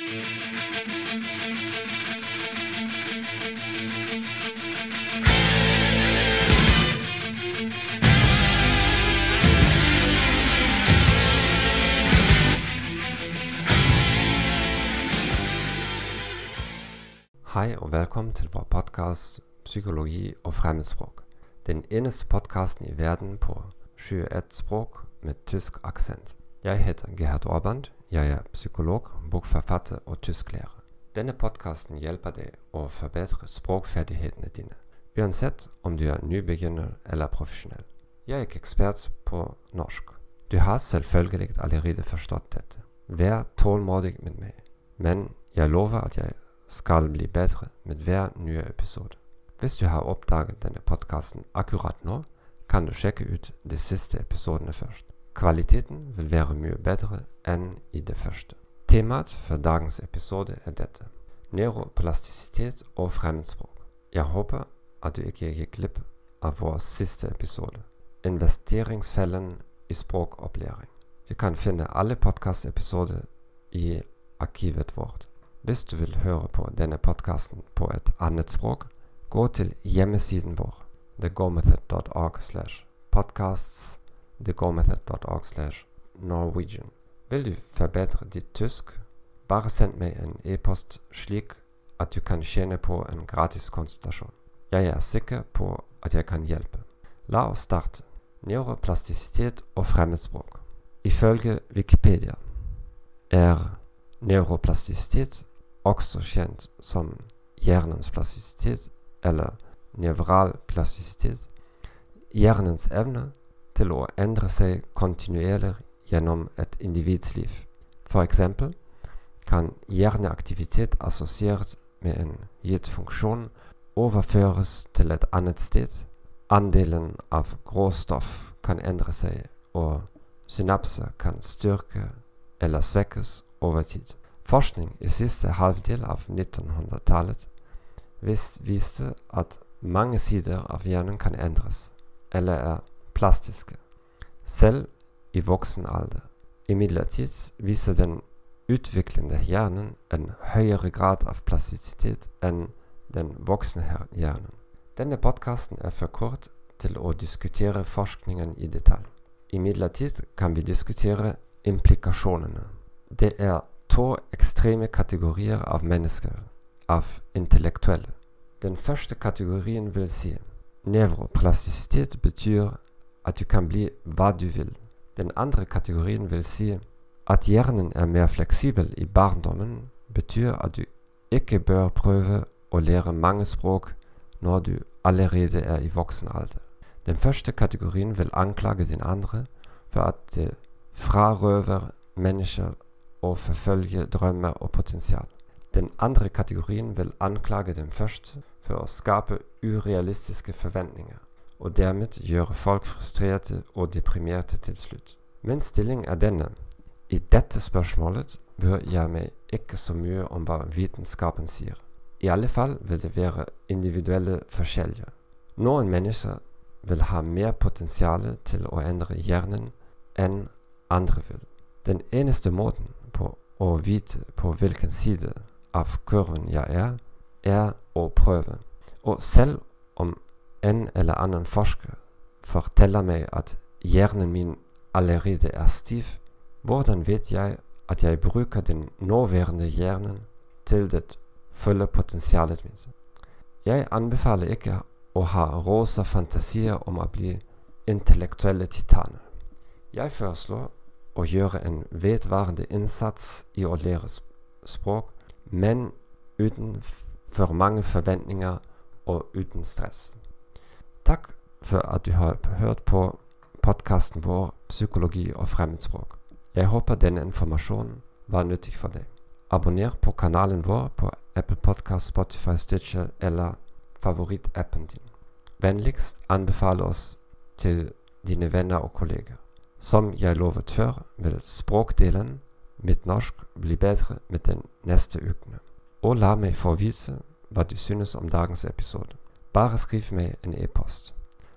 Hi und willkommen zu dem Podcast Psychologie auf Fremdsprog. Den ersten Podcast, den werden vor Schür mit Tysk Akzent. Jeg heter Gerhard Orband. Jeg er psykolog, bokforfatter og tysklærer. Denne podkasten hjelper deg å forbedre språkferdighetene dine, uansett om du er nybegynner eller profesjonell. Jeg er ikke ekspert på norsk. Du har selvfølgelig allerede forstått dette. Vær tålmodig med meg, men jeg lover at jeg skal bli bedre med hver nye episode. Hvis du har oppdaget denne podkasten akkurat nå, kan du sjekke ut de siste episodene først. Kvaliteten vil være mye bedre enn i det første. Temaet for dagens episode er dette neuroplastisitet og fremmedspråk. Jeg håper at du ikke gikk glipp av vår siste episode Investeringsfellen i språkopplæring. Du kan finne alle podkastepisoder i arkivet vårt. Hvis du vil høre på denne podkasten på et annet språk, gå til hjemmesiden vår thegomethod.org slash podcasts thegomethod.org slash norwegian. Vil du forbedre ditt tysk, bare send meg en e-post slik at du kan tjene på en gratis konsultasjon. Jeg er sikker på at jeg kan hjelpe. La oss starte. Neuroplastisitet og fremmedspråk. Ifølge Wikipedia er neuroplastisitet også kjent som hjernens plastisitet eller nevral plastisitet, hjernens evne til å endre seg kontinuerlig gjennom et individs liv. Eksempel kan hjerneaktivitet assosiert med en gitt funksjon overføres til et annet sted. Andelen av gråstoff kan endre seg, og synapser kan styrke eller svekkes over tid. Forskning i siste halvdel av 1900-tallet viste at mange sider av hjernen kan endres, eller er plastiske, selv i voksen alder. Imidlertid viser den utviklende hjernen en høyere grad av plastisitet enn den voksne hjernen. Denne podkasten er for kort til å diskutere forskningen i detalj. Imidlertid kan vi diskutere implikasjonene. Det er to ekstreme kategorier av mennesker, av intellektuelle. Den første kategorien vil si nevroplastisitet betyr at du kan bli hva du vil. Den andre kategorien vil si at hjernen er mer fleksibel i barndommen, betyr at du ikke bør prøve å lære mange språk når du allerede er i voksen alder. Den første kategorien vil anklage den andre for at det frarøver mennesker å forfølge drømmer og potensial. Den andre kategorien vil anklage den første for å skape urealistiske forventninger, og dermed gjøre folk frustrerte og deprimerte til slutt. Min stilling er denne. I dette spørsmålet bør jeg meg ikke så mye om hva vitenskapen sier. I alle fall vil det være individuelle forskjeller. Noen mennesker vil ha mer potensial til å endre hjernen enn andre vil. Den eneste måten på å vite på hvilken side av kurven jeg er, er å prøve. Og selv om en eller annen forsker forteller meg at hjernen min allerede er stiv, hvordan vet jeg at jeg bruker den nåværende hjernen til det fulle potensialet mitt? Jeg anbefaler ikke å ha rosa fantasier om å bli intellektuelle titaner. Jeg foreslår å gjøre en vedvarende innsats i å lære språk, men uten for mange forventninger og uten stress. Takk for at du har hørt på podkasten vår 'Psykologi og fremmedspråk'. Jeg håper denne informasjonen var nyttig for deg. Abonner på kanalen vår på Apple Podcast, Spotify, Stitcher eller favorittappen din. Vennligst anbefale oss til dine venner og kolleger. Som jeg lovet før, vil språkdelen, mitt norsk, bli bedre med den neste ukene. Og la meg få vite hva du synes om dagens episode. Bare skriv meg en e-post.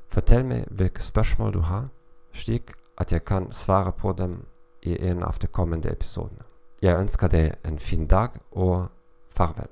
Fortell meg hvilke spørsmål du har, slik at jeg kan svare på dem i en av de kommende episodene. Jeg ønsker deg en fin dag, og farvel.